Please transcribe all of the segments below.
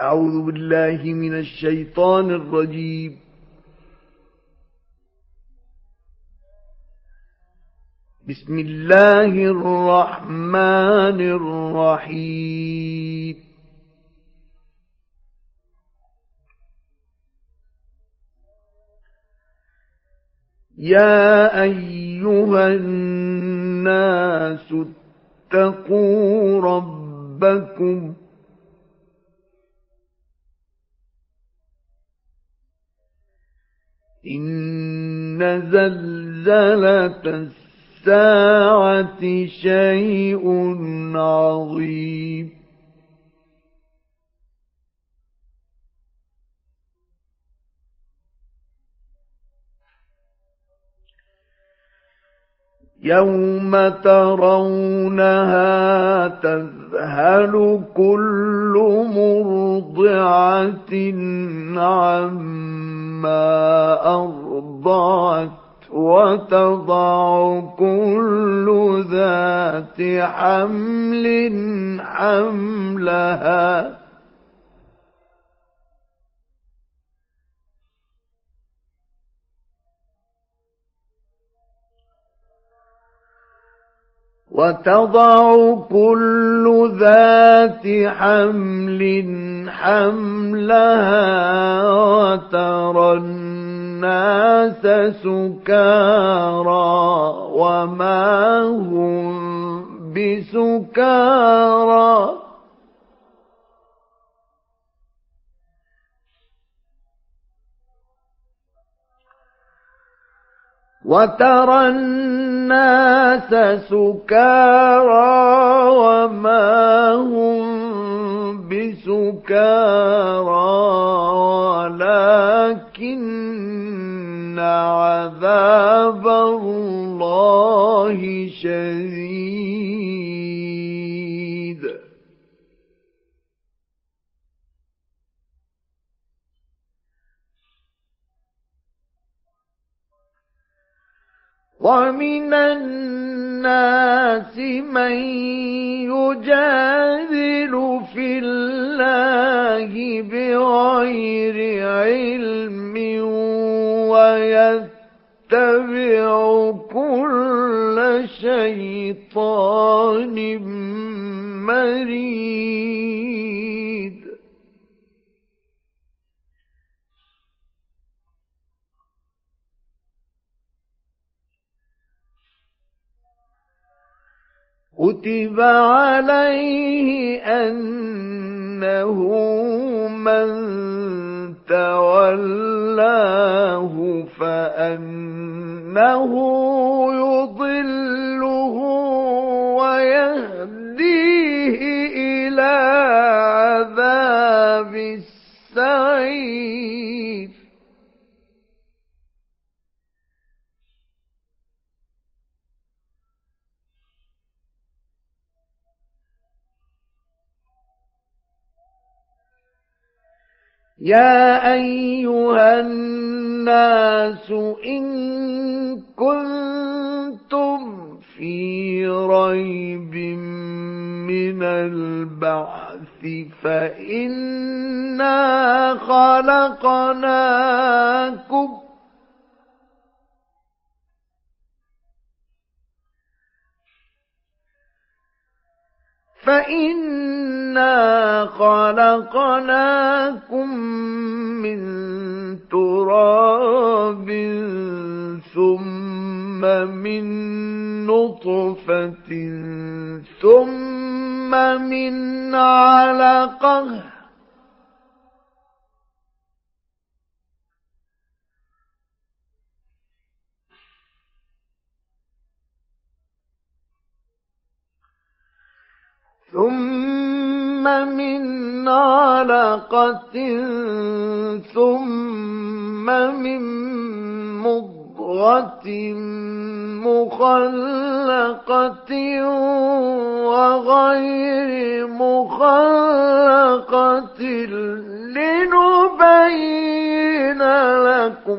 أعوذ بالله من الشيطان الرجيم. بسم الله الرحمن الرحيم. يا أيها الناس اتقوا ربكم إن زلزلة الساعة شيء عظيم يوم ترونها تذهل كل مرضعة عما أرضعت وتضع كل ذات حمل حملها وتضع كل ذات حمل حملها وترى الناس سكارى وما هم بسكارى. وترى الناس سكارى وما هم بسكارى ولكن عذاب الله شديد. ومن الناس من يجادل بغير علم ويتبع كل شيطان مريد. كتب عليه أنه من تولاه فأنه يضله ويهديه إلى عذاب السعير. يا أيها الناس إن كنتم في ريب من البعث فإنا خلقناكم فإنا خلقناكم من تراب ثم من نطفة ثم من علقة ثم من علقة ثم من مضغة مخلقة وغير مخلقة لنبين لكم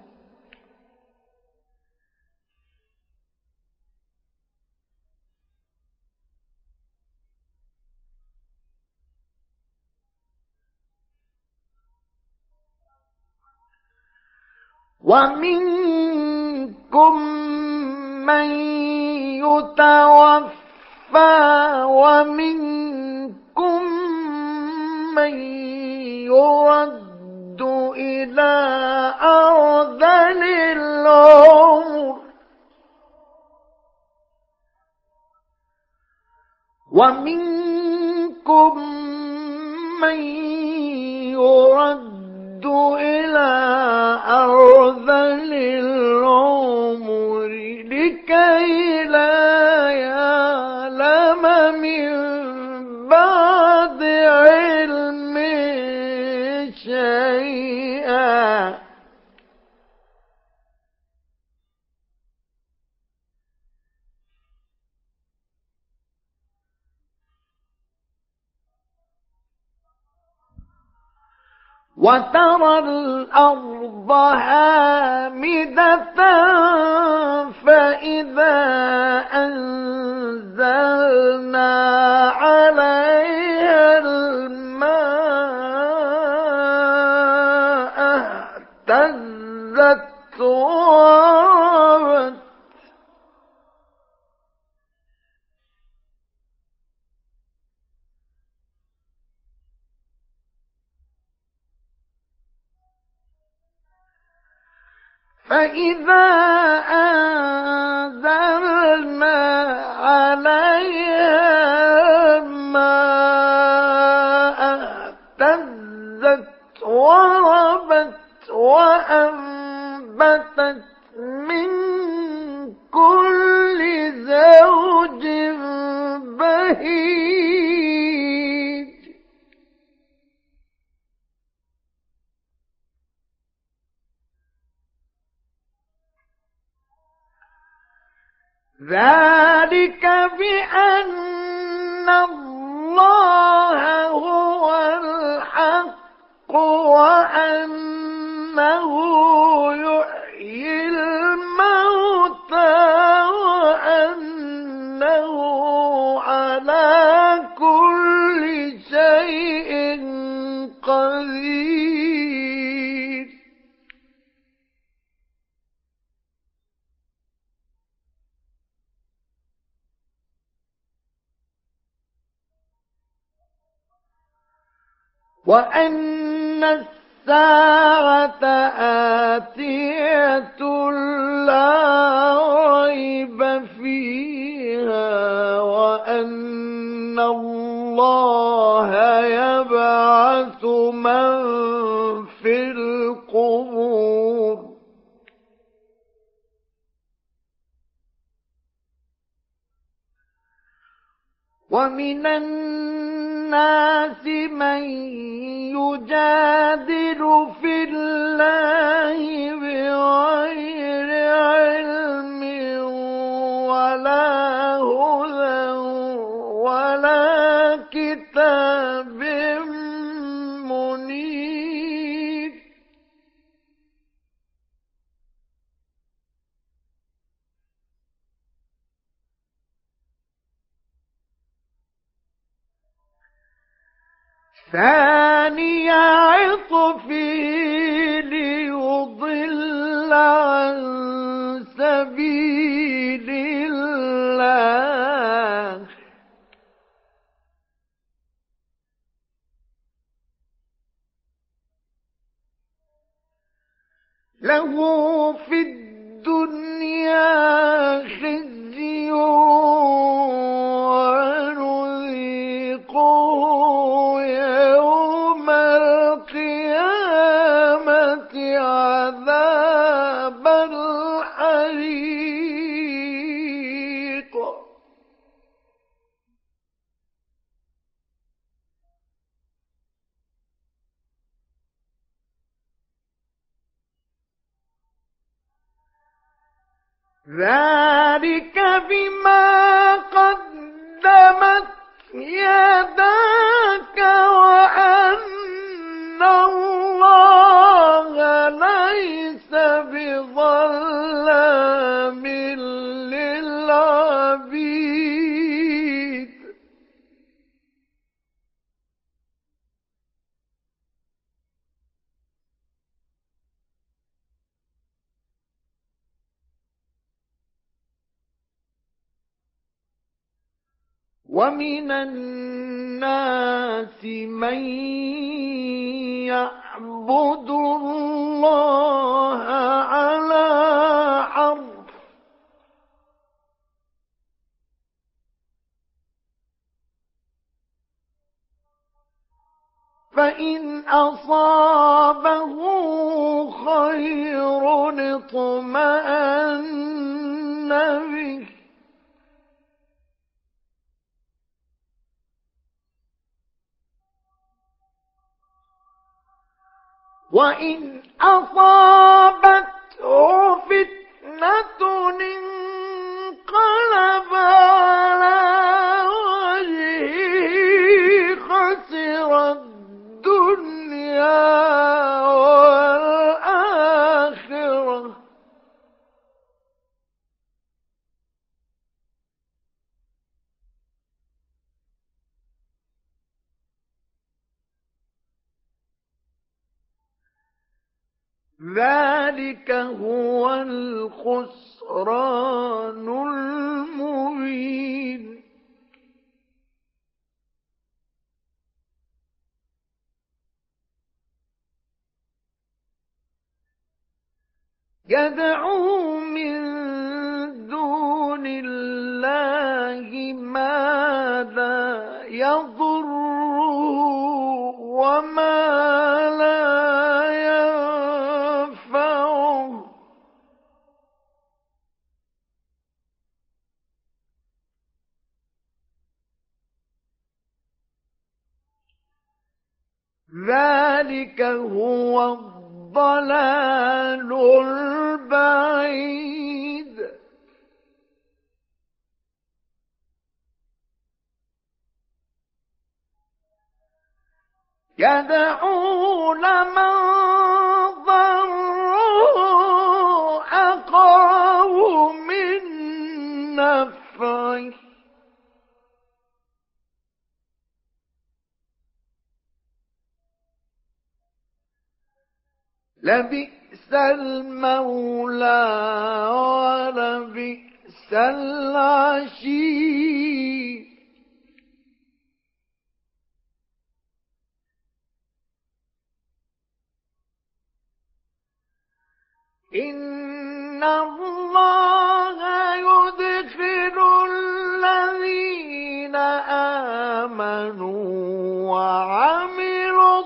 ومنكم من يتوفى ومنكم من يرد إلى أرذل العمر. ومنكم من يرد إلى أرذل وترى الأرض هامدة فإذا أنزلنا عليها الماء اهتزت فإذا أنزلنا عليها الماء اهتزت وربت وأنبتت ومن وإن يضره وما لا ينفعه ذلك هو الضلال يدعو لمن ضره أقرب من لبئس المولى ولبئس العشير. إن الله يدخل الذين آمنوا وعملوا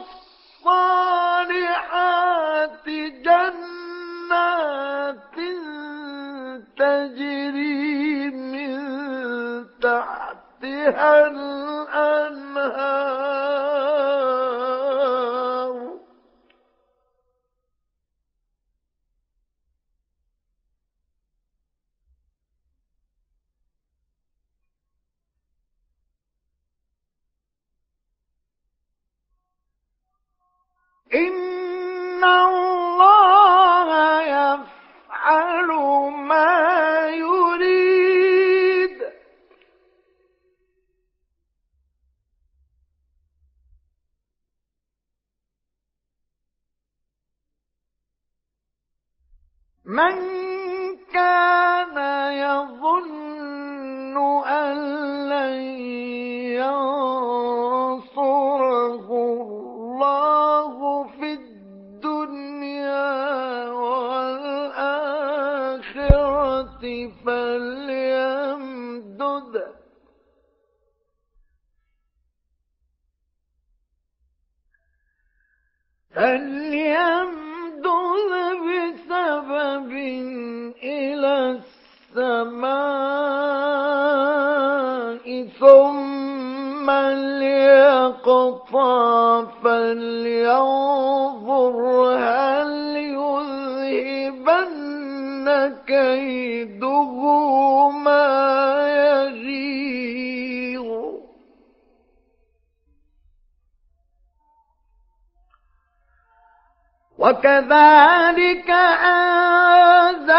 الصالحات جنات تجري من تحتها الأنهار إن الله يفعل ما يريد. من كان يظن أن لن ينصره فليمدد بسبب إلى السماء ثم ليقطع فلينظر هل يذهبن كيده ما وكذلك أنزلنا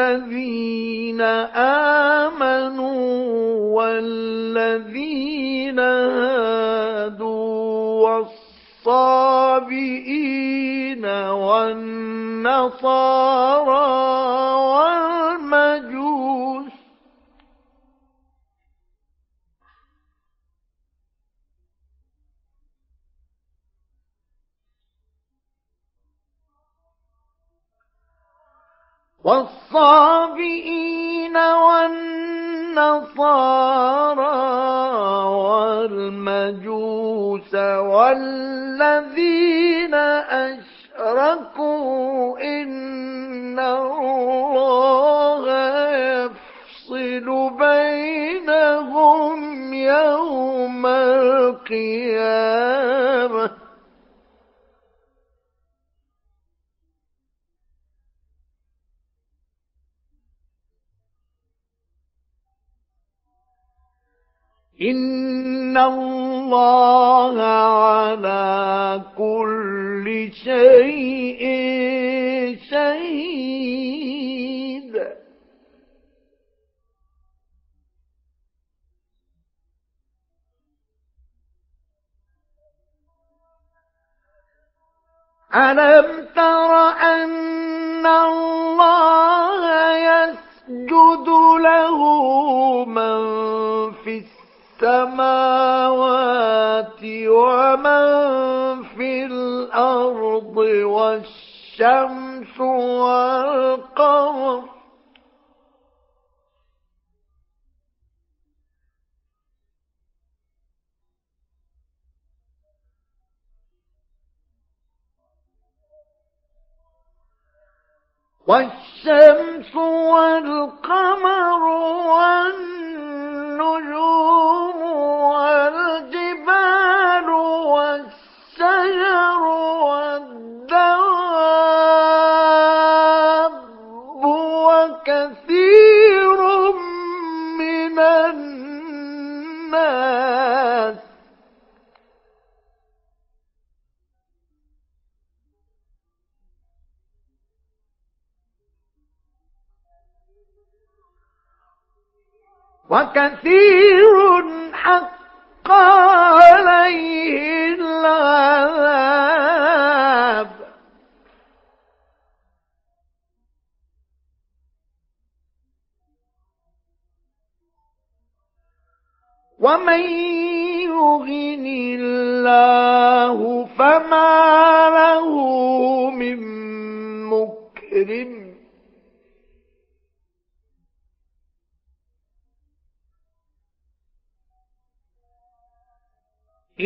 الذين آمنوا والذين هادوا والصابئين والنصارى والمجوس والصابئين والنصارى والمجوس والذين أشركوا إن الله يفصل بينهم يوم القيامة. إن الله على كل شيء شهيد. ألم تر أن الله يسجد له من السماوات ومن في الأرض والشمس والقمر. والشمس والقمر والنجوم والجبال والشجر والدواب وكثير حق عليه العذاب. ومن يغن الله فما له من مكرم.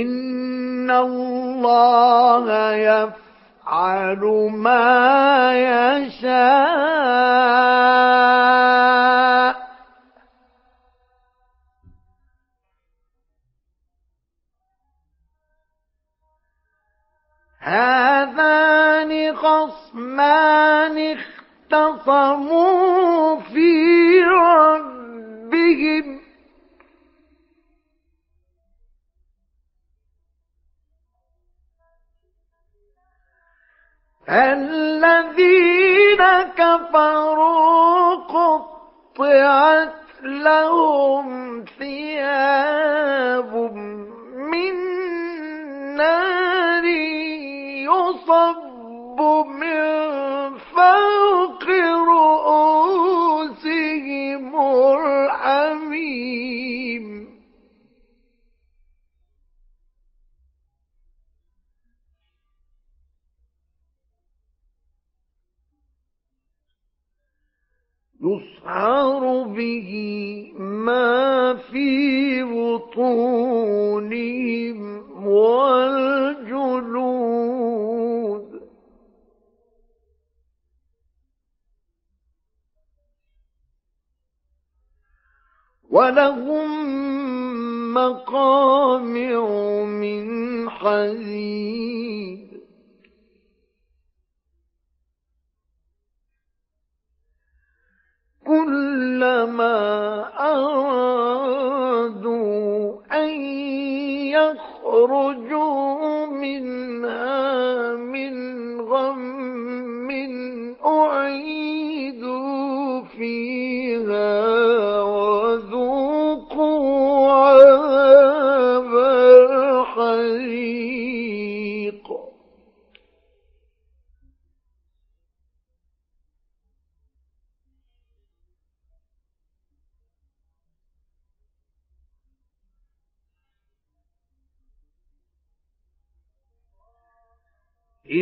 إن الله يفعل ما يشاء هذان خصمان اختصموا في ربهم الذين كفروا قطعت لهم ثياب من نار يصب من يصهر به ما في بطونهم والجلود. ولهم مقامع من حديد كلما أرادوا أن يخرجوا منها من غم أعيدوا فيها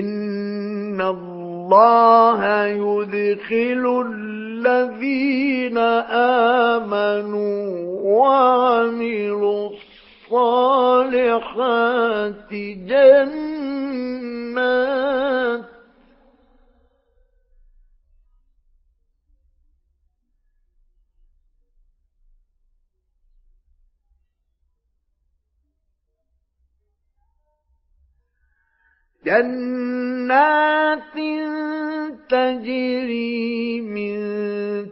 إن الله يدخل الذين آمنوا وعملوا الصالحات جنات جنات تجري من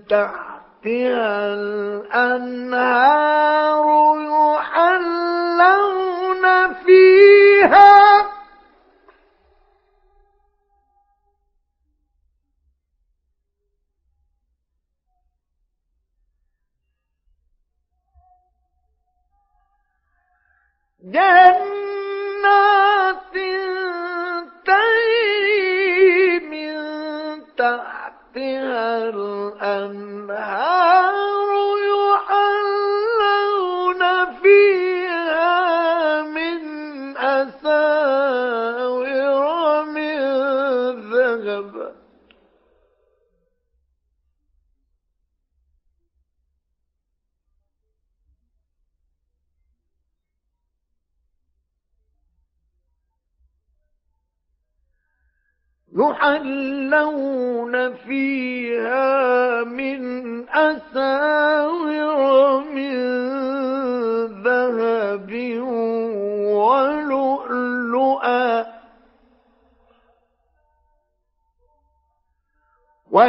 تحتها الأنهار يحلون فيها جنات الأنهار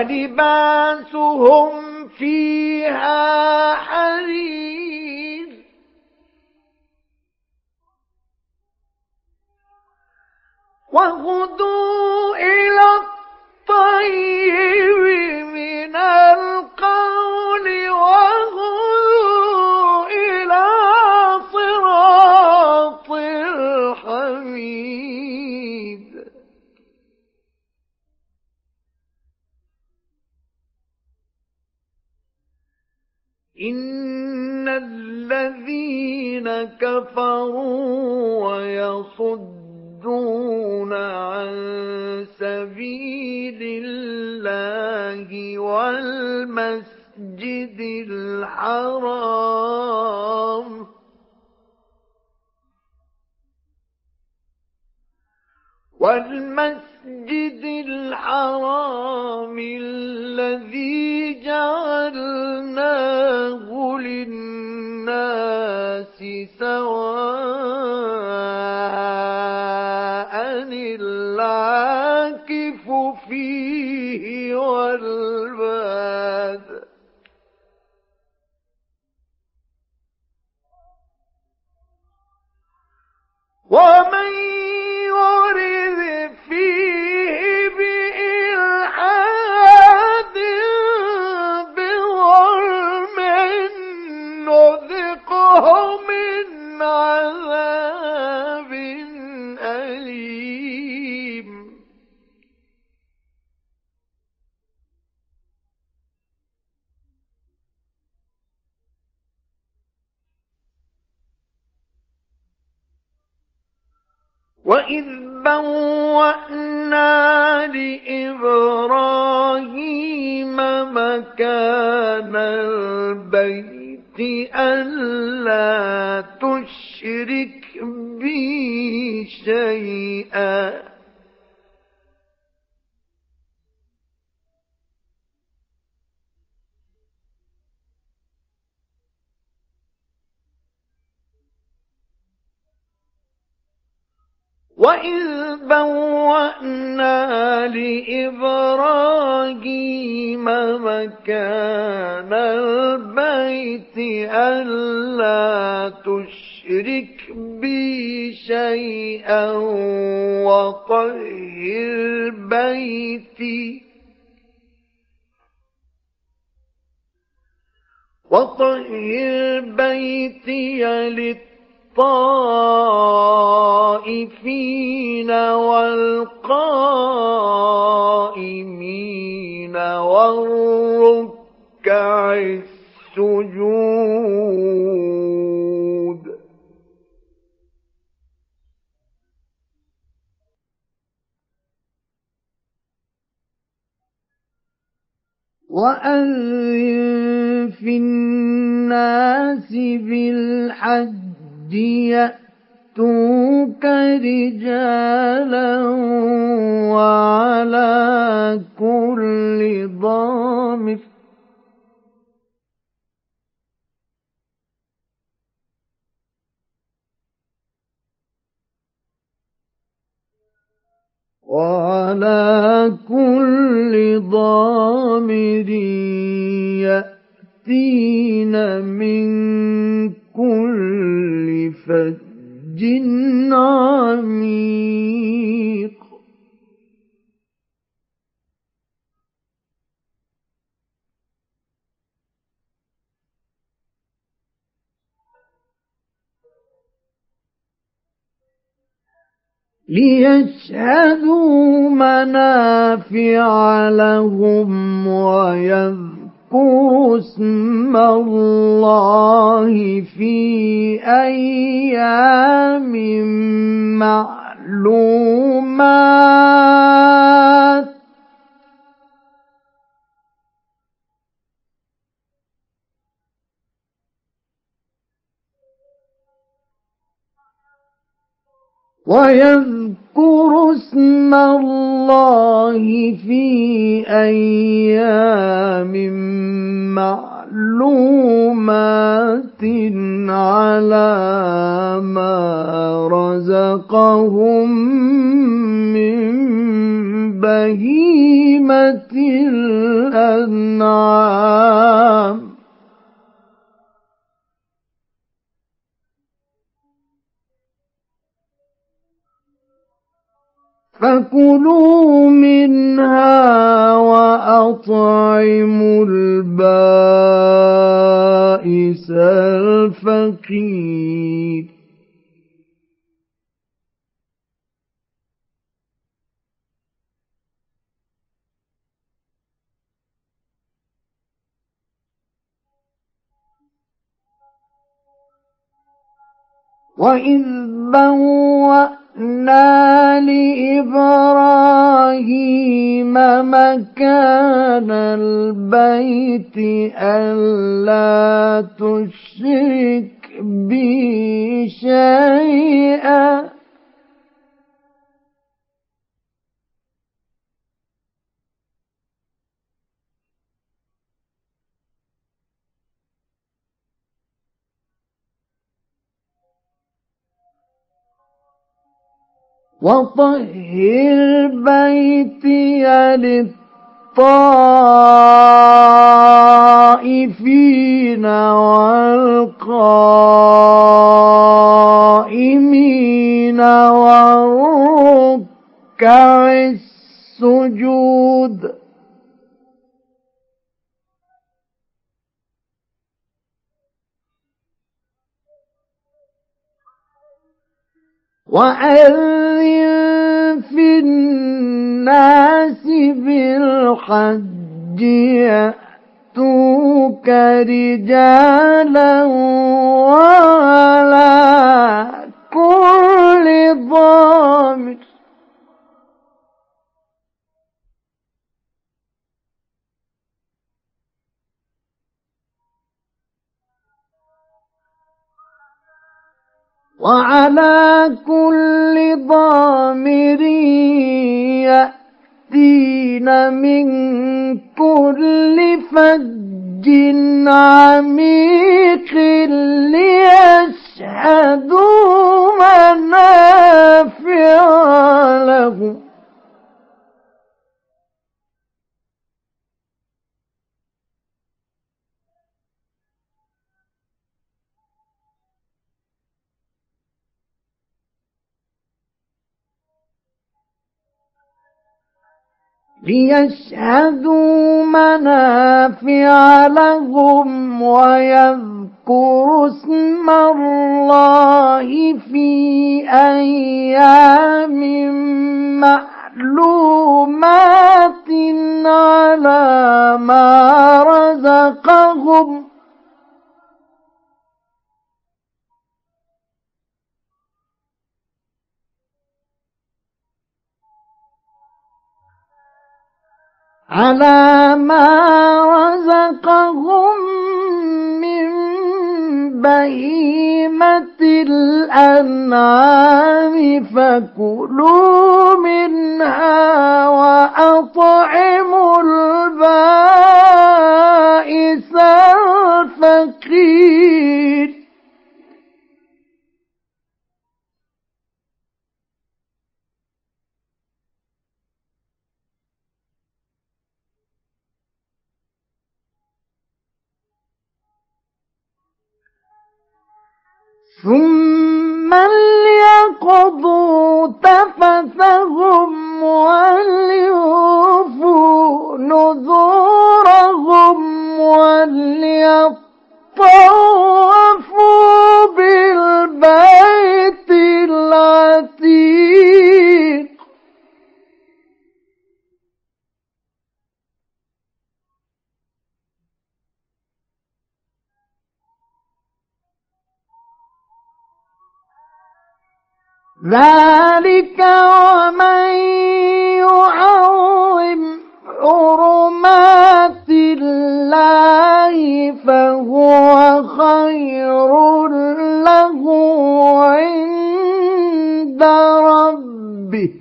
ولباسهم الطائفين والقائمين والركع السجود. وأذن في بالحج يأتوك رجالا وعلى كل ضامر. وعلى كل ضامر يأتين من كل فج عميق ليشهدوا منافع لهم ويذكروا واذكروا اسم الله في أيام معلومات. ويذكر اسم الله في أيام معلومات على ما رزقهم من بهيمة الأنعام. فكلوا منها وأطعموا البائس الفقير. وإذ بوأ وَوَهَبْنَا لِإِبْرَاهِيمَ مَكَانَ الْبَيْتِ أَلَّا تُشْرِكْ بِي شَيْئًا وطهر بيتي للطائفين والقائمين والركع السجود وأذن في الناس بالحج يأتوك رجالا وعلى كل ضامر. وعلى كل ضامر يأتين من كل فج عميق ليشهدوا منافع لهم ليشهدوا منافع لهم ويذكروا اسم الله في أيام معلومات على ما رزقهم على ما رزقهم من بهيمة الأنعام فكلوا منها وأطعموا البائس الفقير. ثم ليقضوا ذلك ومن يعظم حرمات الله فهو خير له عند ربه.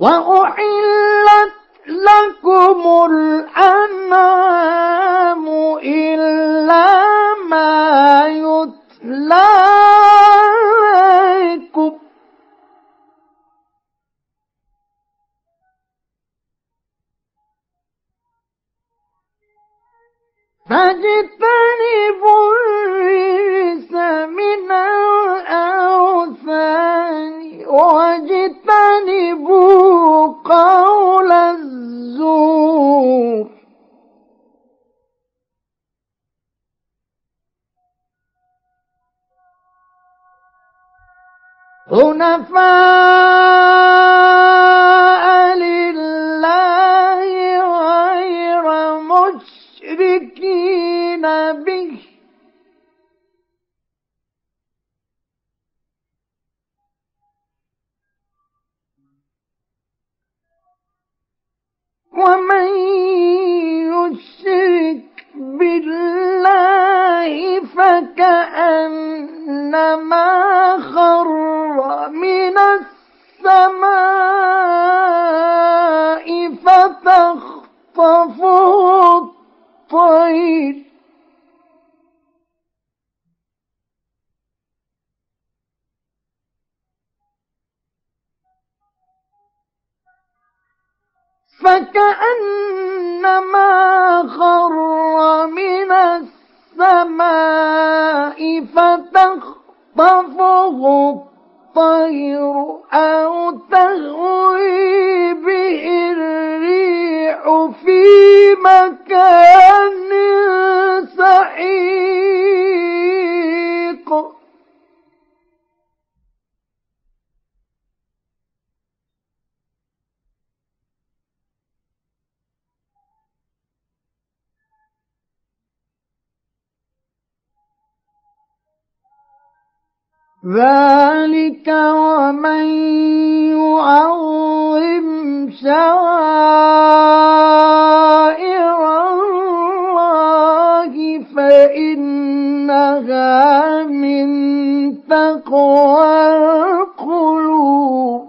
وأحلت لكم الأنعام إلا ما يتلى فاجتنبوا الرجس من الأوثان واجتنبوا قول الزور. حنفاء ومن يشرك بالله فكأنما خر من السماء فتخطفه الطير. فكأنما خر من السماء فتخطفه الطير أو تهوي به الريح في مكان سحيق ذلك ومن يعظم شعائر الله فإنها من تقوى القلوب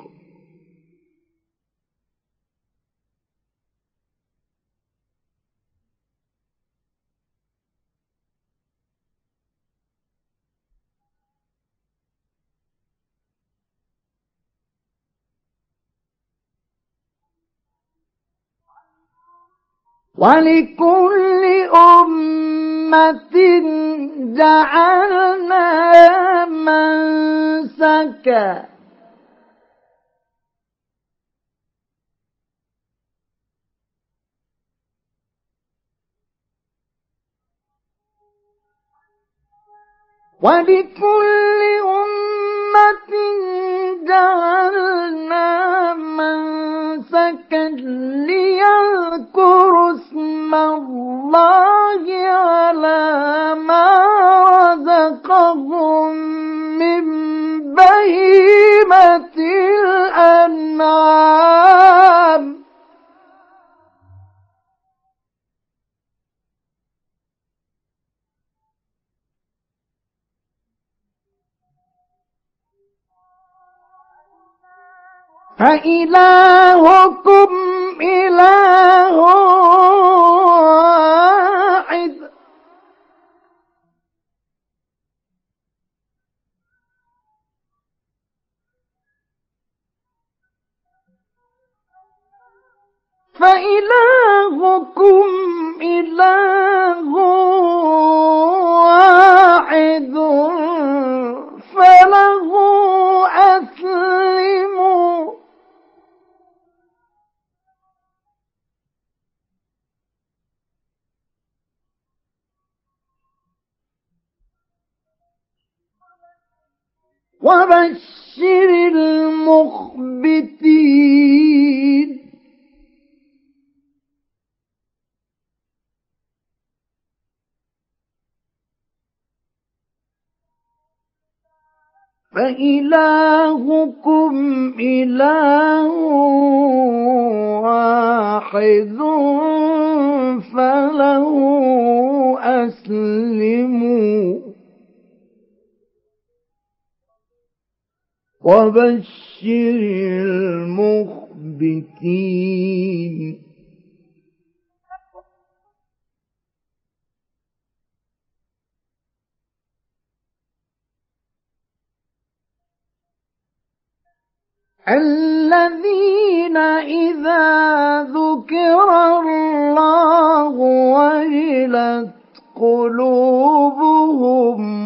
ولكل أمة جعلنا منسكا ولكل أمة جعلنا منسكا ليذكروا اسم الله على ما رزقهم من بهيمة الأنعام. فإلهكم إله واحد. فإلهكم إله واحد. فله أسلموا. وبشر المخبتين. فإلهكم إله واحد فله أسلموا. وبشر المخبتين. الذين إذا ذكر الله وجلت قلوبهم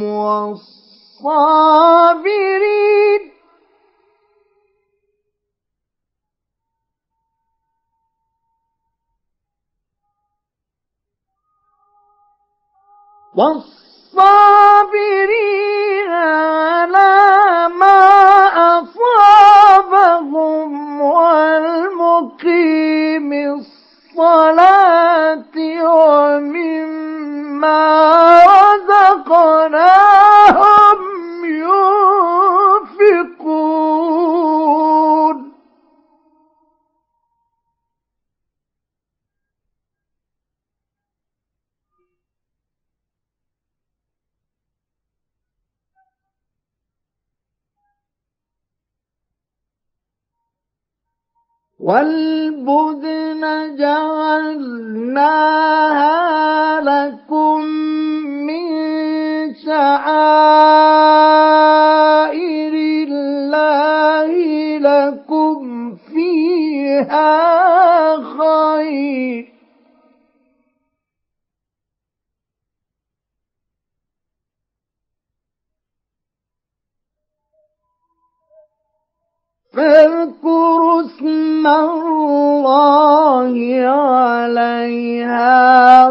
والصابرين والصابرين على ما أصابهم والمقيم الصلاة ومما رزقناهم والبدن جعلناها لكم من شعائر الله لكم فيها خير. فاذكروا اسم الله عليها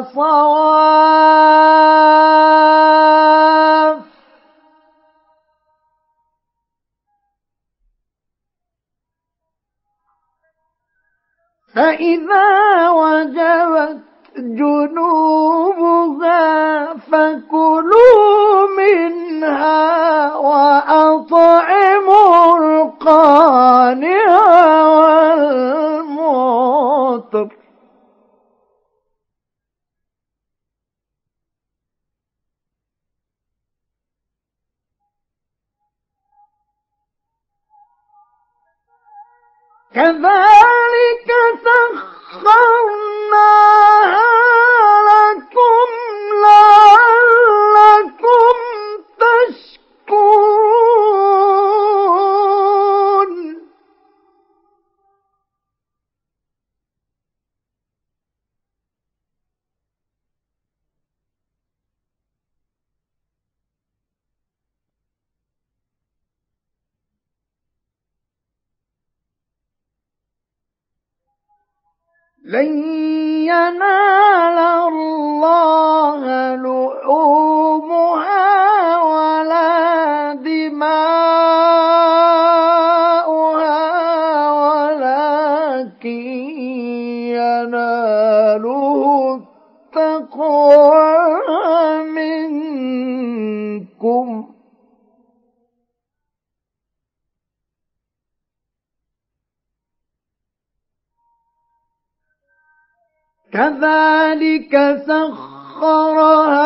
صواف. فإذا وجبت جنوبها فكلوا منها وأطعموا القانع والمعطر كذلك سخرناها لكم لعلكم تشكرون. لن ينال الله لحومها ولا دماؤها ولكن يناله التقوى. كذلك سخرها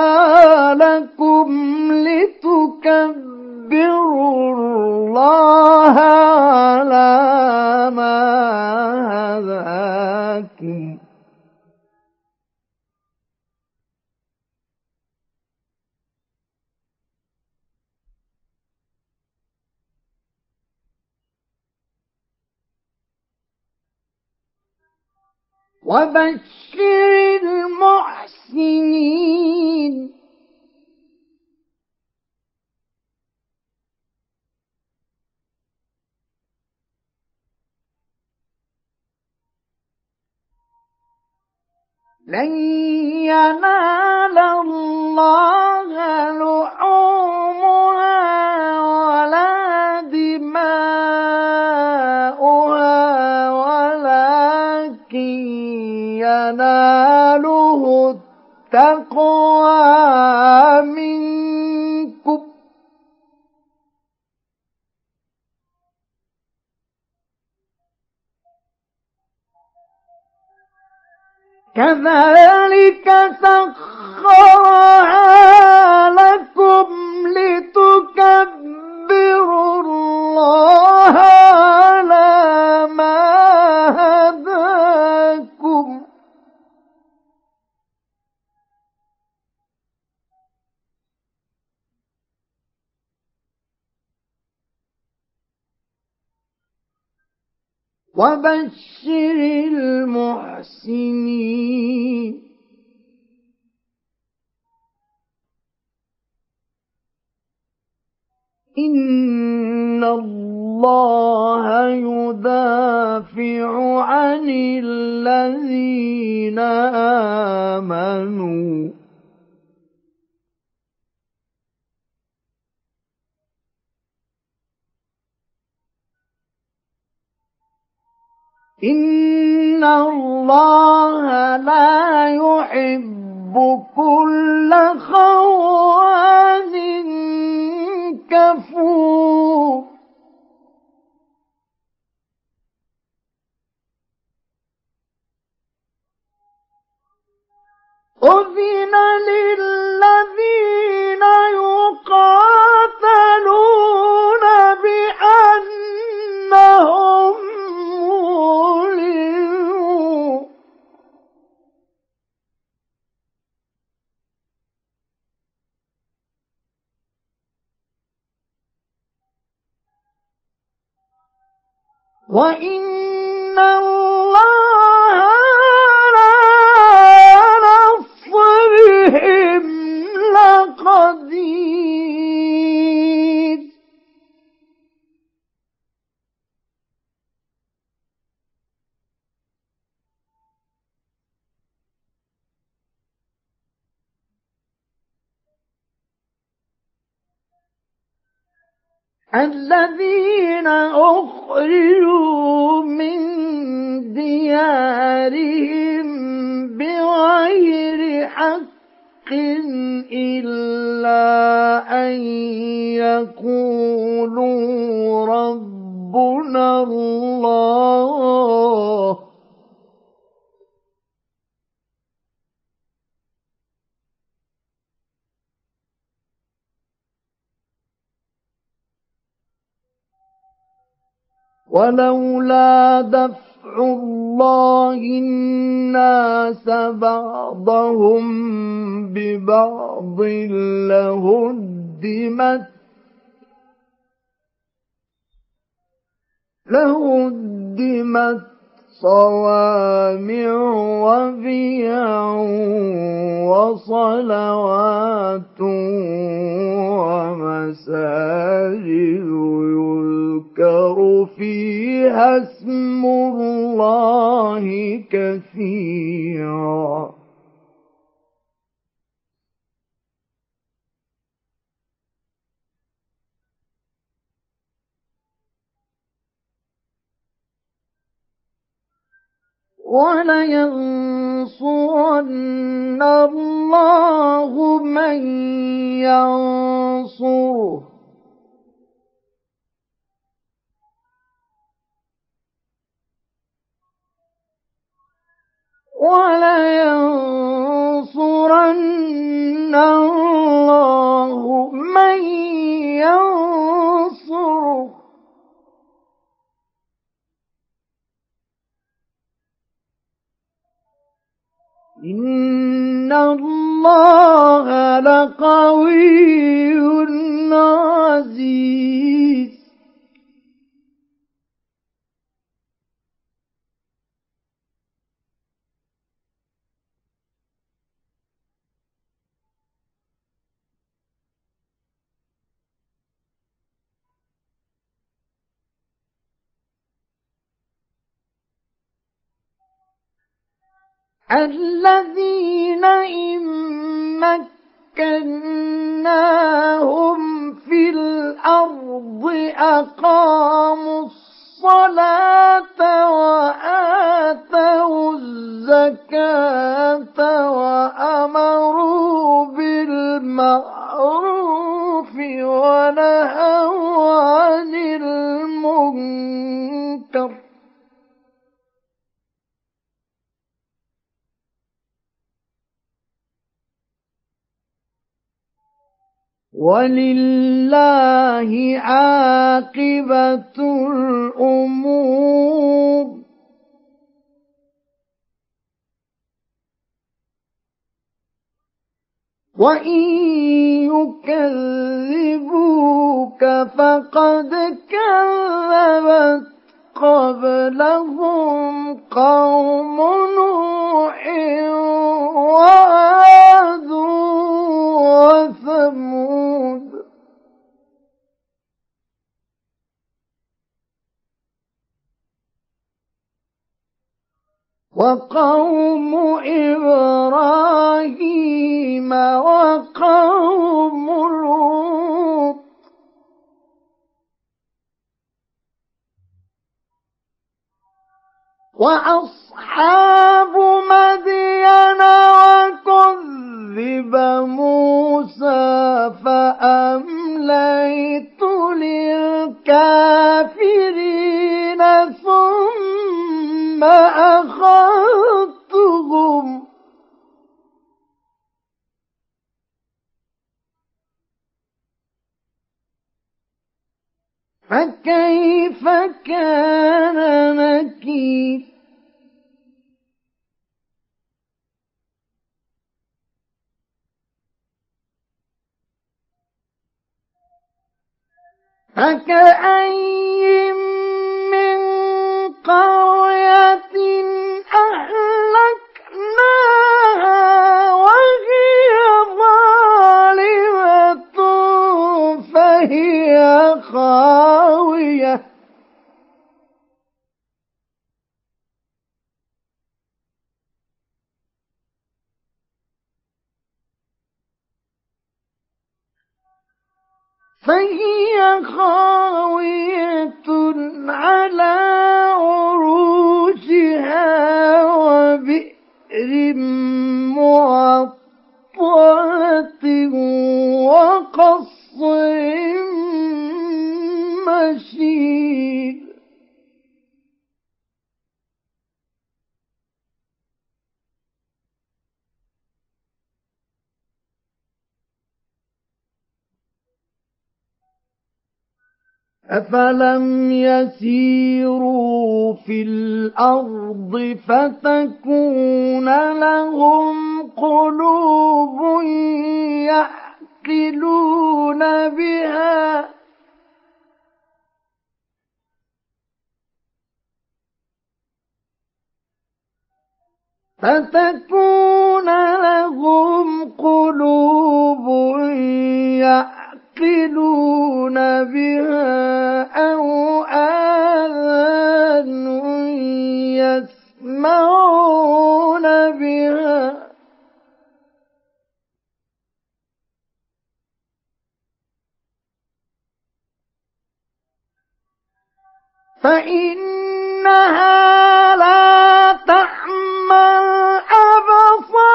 لكم لتكبروا الله على ما هداكم. وبشر المحسنين. لن ينال الله لحومها ولا دماؤها. يناله التقوى منكم. كذلك سخرها لكم لتكبروا الله على ما هداكم. وبشر المحسنين. إن الله يدافع عن الذين آمنوا. إن الله لا يحب كل خوان كفور أذن للذين وإن ولولا دفع الله الناس بعضهم ببعض لهدمت لهدمت صوامع وبيع وصلوات ومساجد يذكر فيها اسم الله كثيرا. ولينصرن الله من ينصره. ولينصرن الله من ينصره. إن الله لقوي عزيز الذين إن مكناهم في الأرض أقاموا الصلاة وآتوا الزكاة وأمروا بالمعروف ونهوا عن المنكر ولله عاقبة الأمور. وإن يكذبوك فقد كذبت قبلهم قوم نوح وعاد وثمود. وقوم إبراهيم وقوم لوط. وأصحاب مدين وكذب موسى فأمليت للكافرين فكيف كان نكير فكأي من قرية أهلكناها فهي خاوية على عروشها وبئر معطلة وقصر مشيد. أفلم يسيروا في الأرض فتكون لهم قلوب يعقلون بها فتكون لهم قلوب يعقلون بها أو آذان يسمعون بها فإنها لا تعمى الأبصار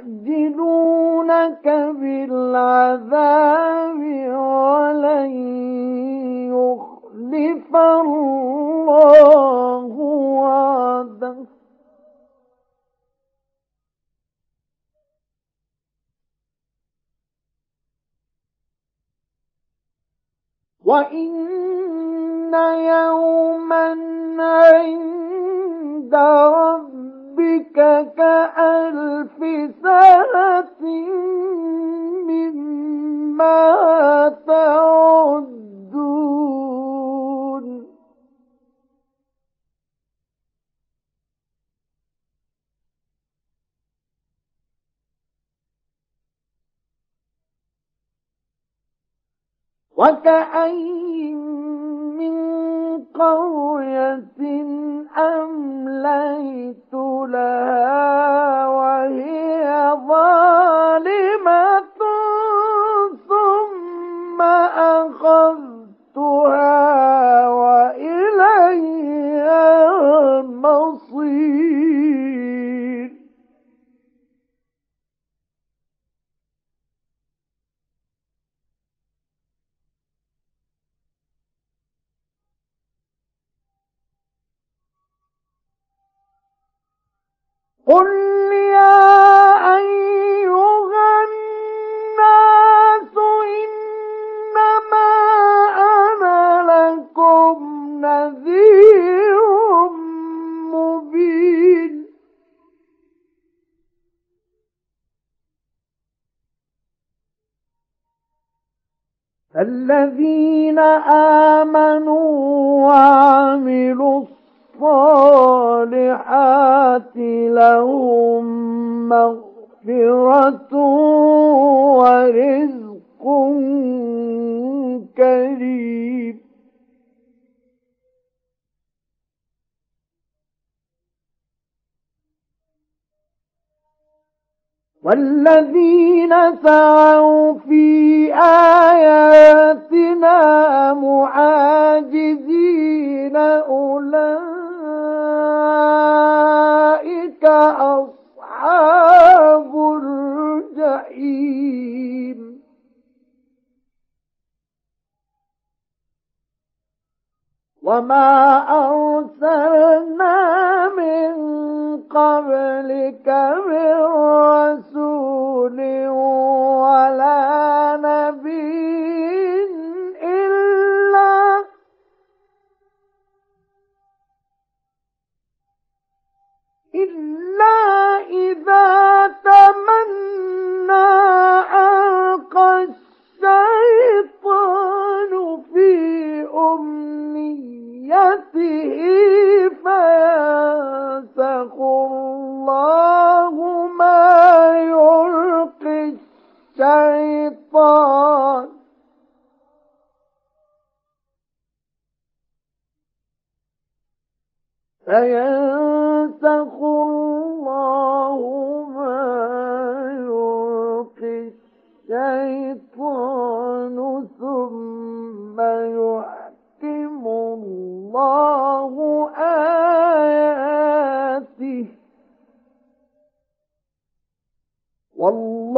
ويستعجلونك بالعذاب ولن يخلف الله وعده. وإن يوما عند ربك كألف سنة مما تعدون. وكأين قرية أمليت لها وهي ظالمة ثم أخذتها قل يا أيها الناس إنما أنا لكم نذير مبين الذين آمنوا وعملوا الصالحات لهم مغفرة ورزق كريم. والذين سعوا في آياتنا معاجزين أولئك وما أرسلنا من قبلك من رسول ولا نبي إلا إلا إذا الشيطان. فينسخ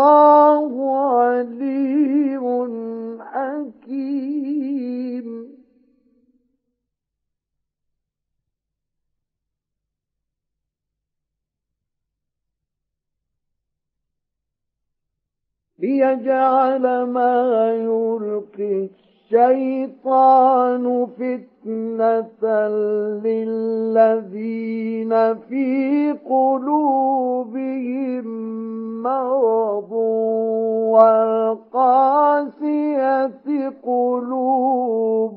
والله عليم حكيم. ليجعل ما يلقي الشيطان فتنة للذين في قلوبهم مرض والقاسية قلوبهم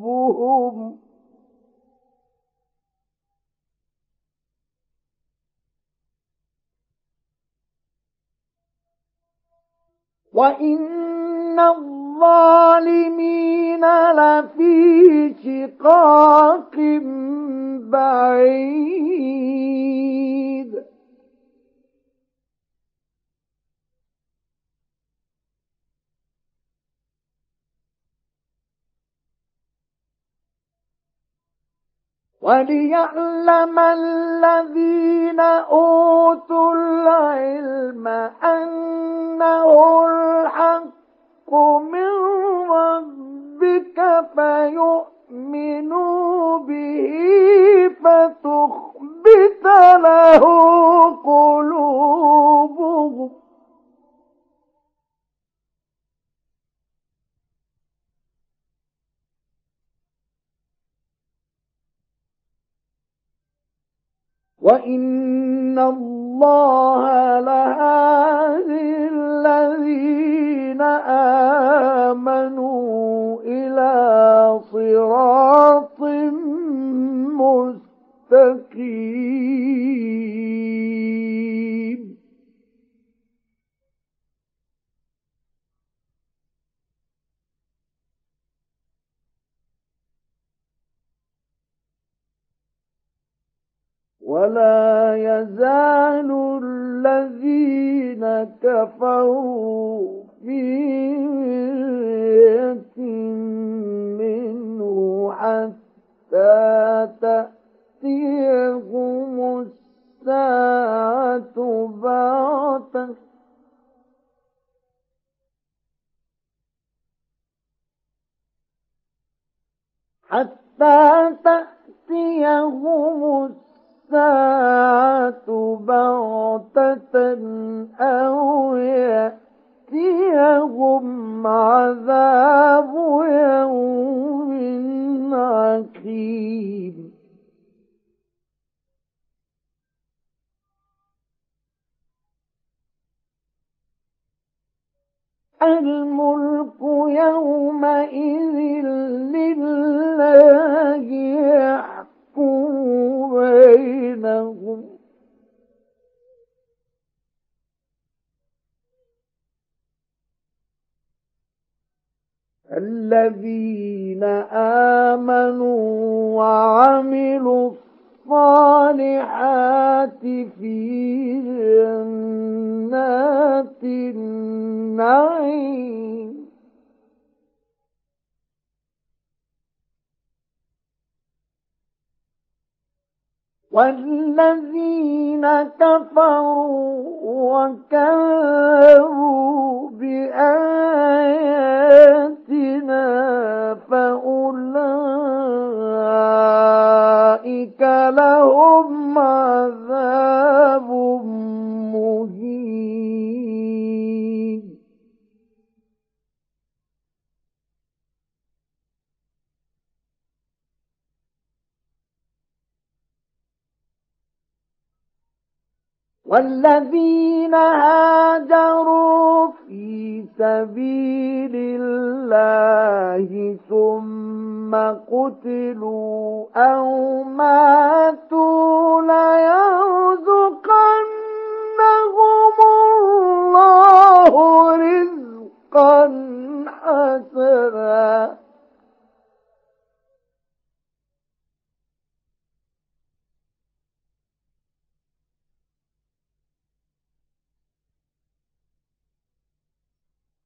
وإن الظالمين لفي شقاق بعيد. وليعلم الذين أوتوا العلم أنه الحق من ربك فيؤمنوا به فتخبت له قلوبهم. وإن الله لهادي الذين آمنوا إلى صراط مستقيم ولا يزال الذين كفروا في مرية منه حتى تأتيهم الساعة بغتة حتى تأتيهم الساعة بغتة أو يأتيهم عذاب يوم عقيم. الملك يومئذ لله يحكم بينهم. الذين آمنوا وعملوا الصالحات في والذين كفروا وكذبوا بآياتنا فأولئك لهم عذاب والذين هاجروا في سبيل الله ثم قتلوا أو ماتوا ليرزقنهم الله رزقا حسنا.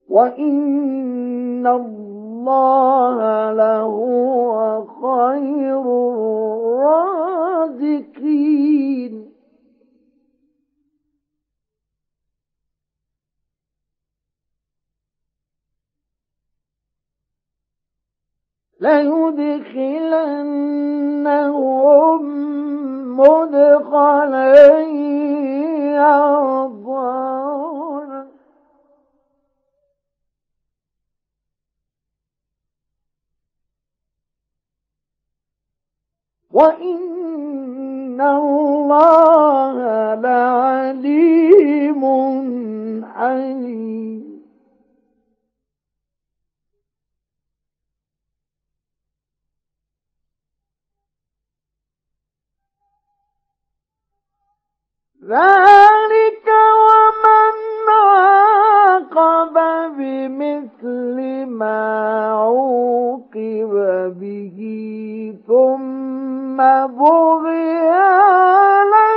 وإن الله لهو خير الرازقين ليدخلنهم مدخلا يرضونه وإن الله لعليم حليم ذلك ومن عاقب بمثل ما عوقب به ثم بغي عليه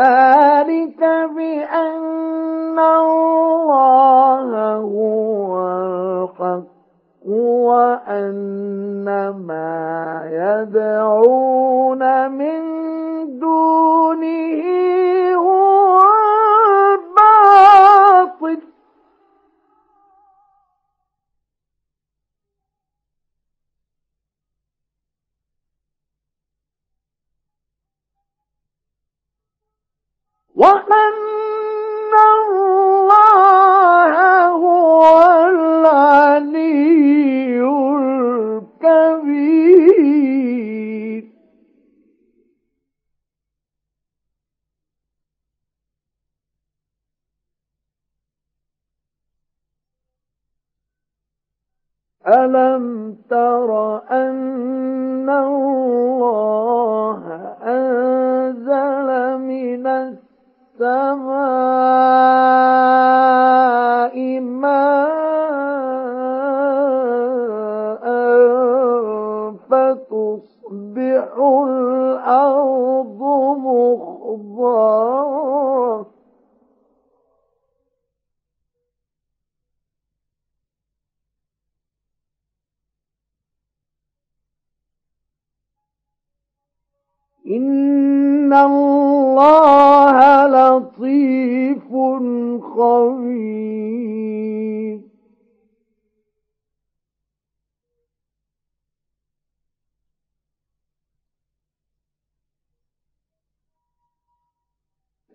لا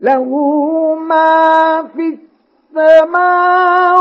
له ما في السماوات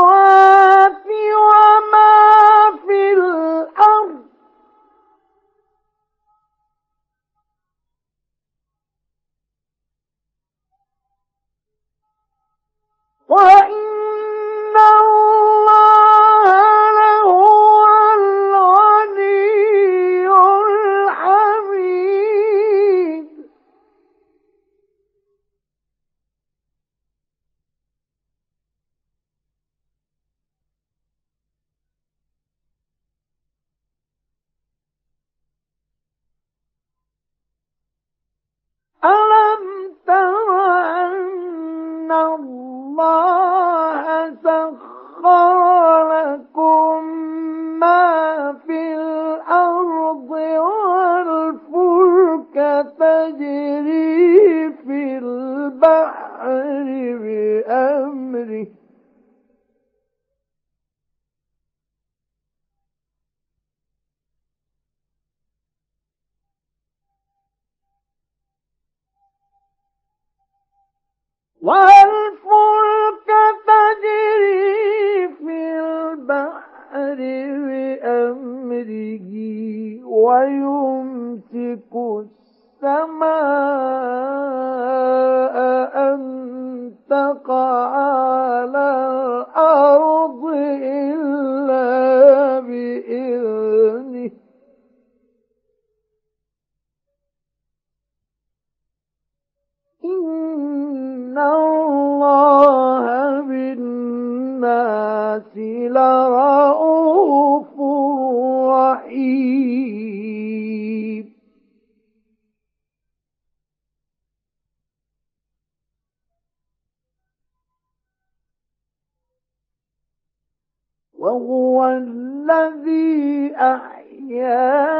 وهو الذي أحياكم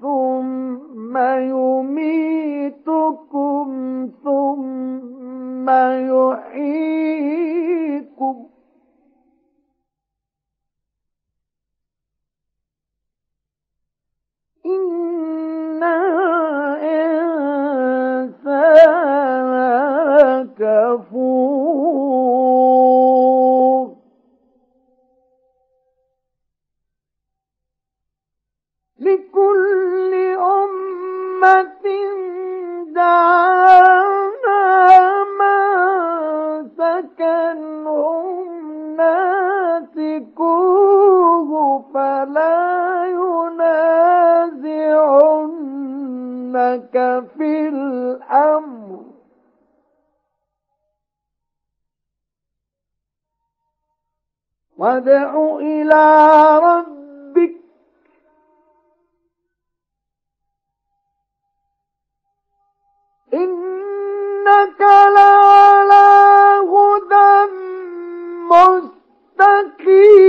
ثم يميتكم ثم يحييكم. إن الإنسان كفور لكل أمة دعانا من سكنهم ناسكوه فلا ينازعنك في الأمر. وادع إلى ربك إنك لعلى هدى مستقيم.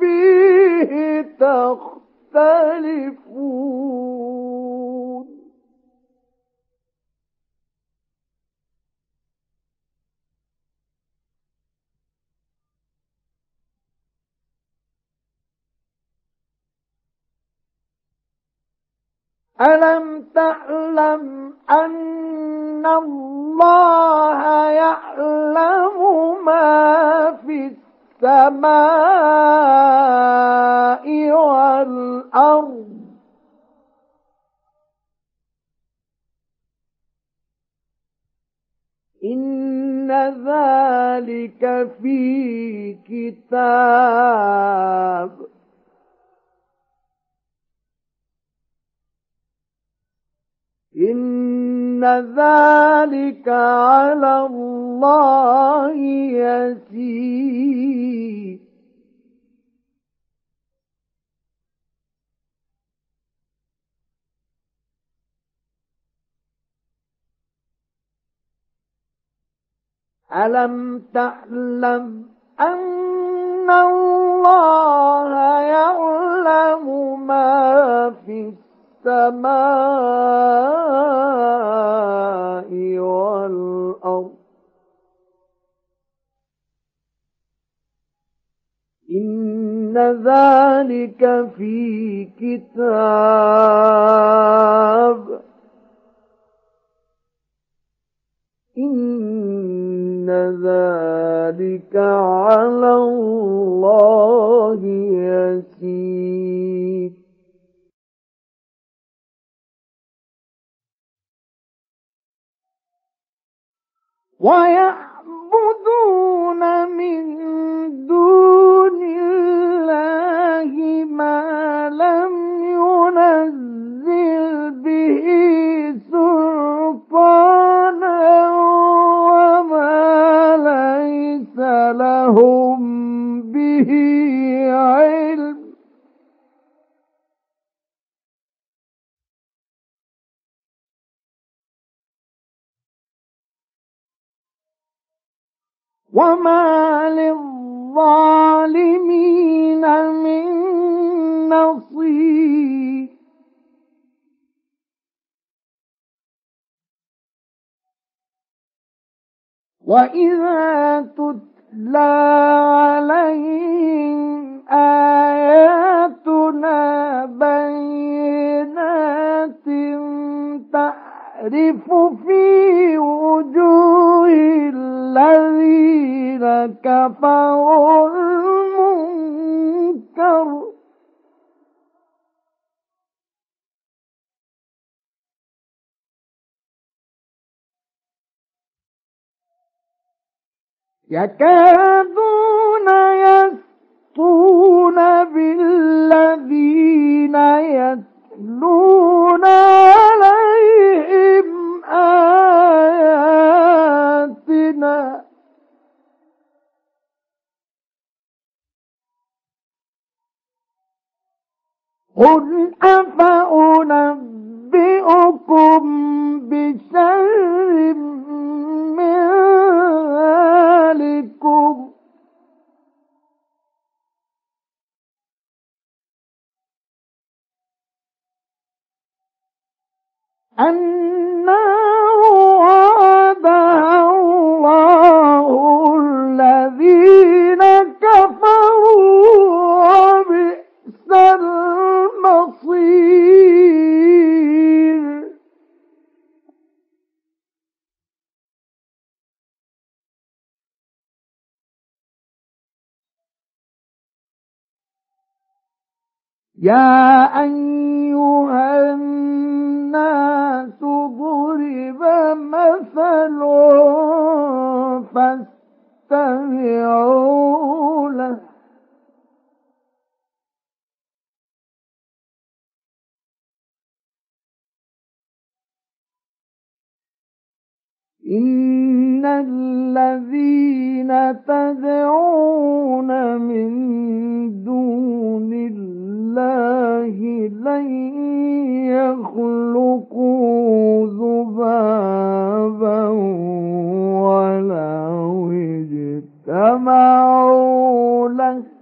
فيه تختلفون. ألم تعلم أن الله يعلم ما في السماء والأرض. إن ذلك في كتاب. إن ذلك على الله يسير ألم تعلم أن الله يعلم ما في السماء والأرض. إن ذلك في كتاب. إن ذلك على الله يسير. ويعبدون من دون الله ما لم ينزل به سلطانا وما ليس لهم به علم. وما للظالمين من نصير. وإذا تتلى عليهم آياتنا بينات تعرف في وجوه الذين كفروا المنكر. يكادون يسطون بالذين يتلون عليهم آياتنا قل أفأنبئكم بشر من ذلكم؟ النار وعدها الله الذين يا أيها الناس ضرب مثل فاستمعوا له. إن الذين تدعون من دون الله لن يخلقوا ذبابا ولو اجتمعوا له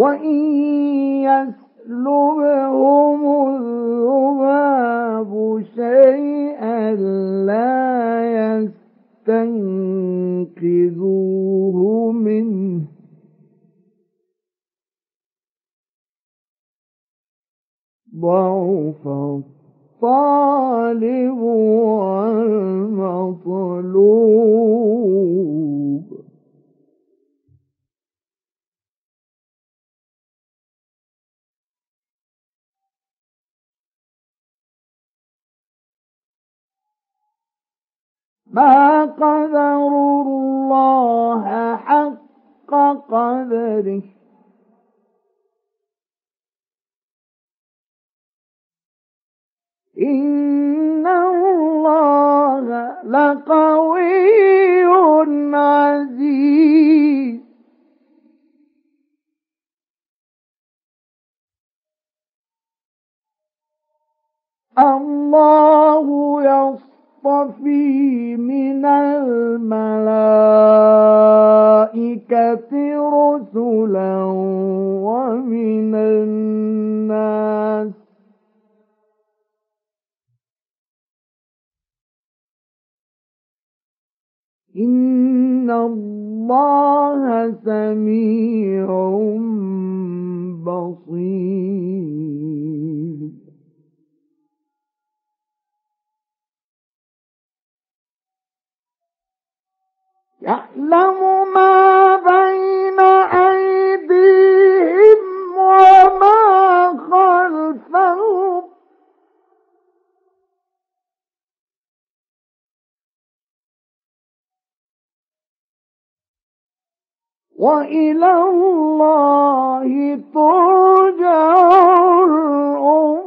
وإن يسلبهم الذباب شيئا لا يستنقذوه منه ضعف الطالب والمطلوب ما قدروا الله حق قدره. إن الله لقوي عزيز. الله يصطفي من الملائكة رسلا ومن الناس. إن الله سميع بصير. يعلم ما بين أيديهم وما خلفهم. وإلى الله ترجع الأمور.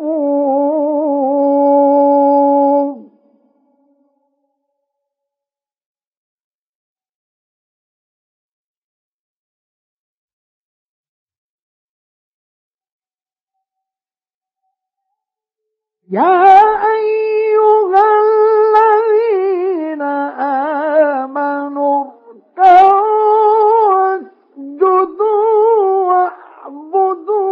يا أيها الذين آمنوا اركعوا واسجدوا واعبدوا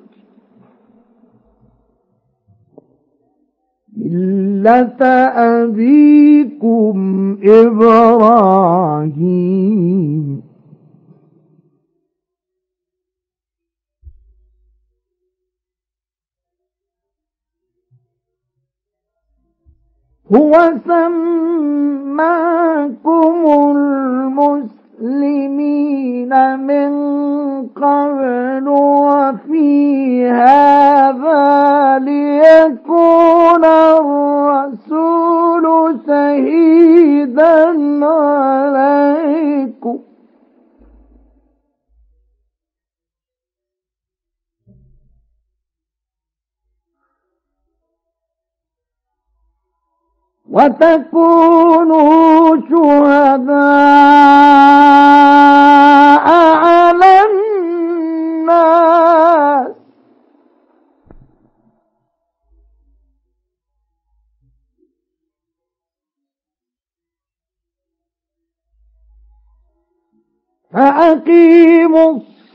ملة أبيكم إبراهيم هو سماكم المسلمين من قبل وفي هذا ليكون الرسول شهيدا عليكم. وتكونوا شهداء على الناس. فأقيموا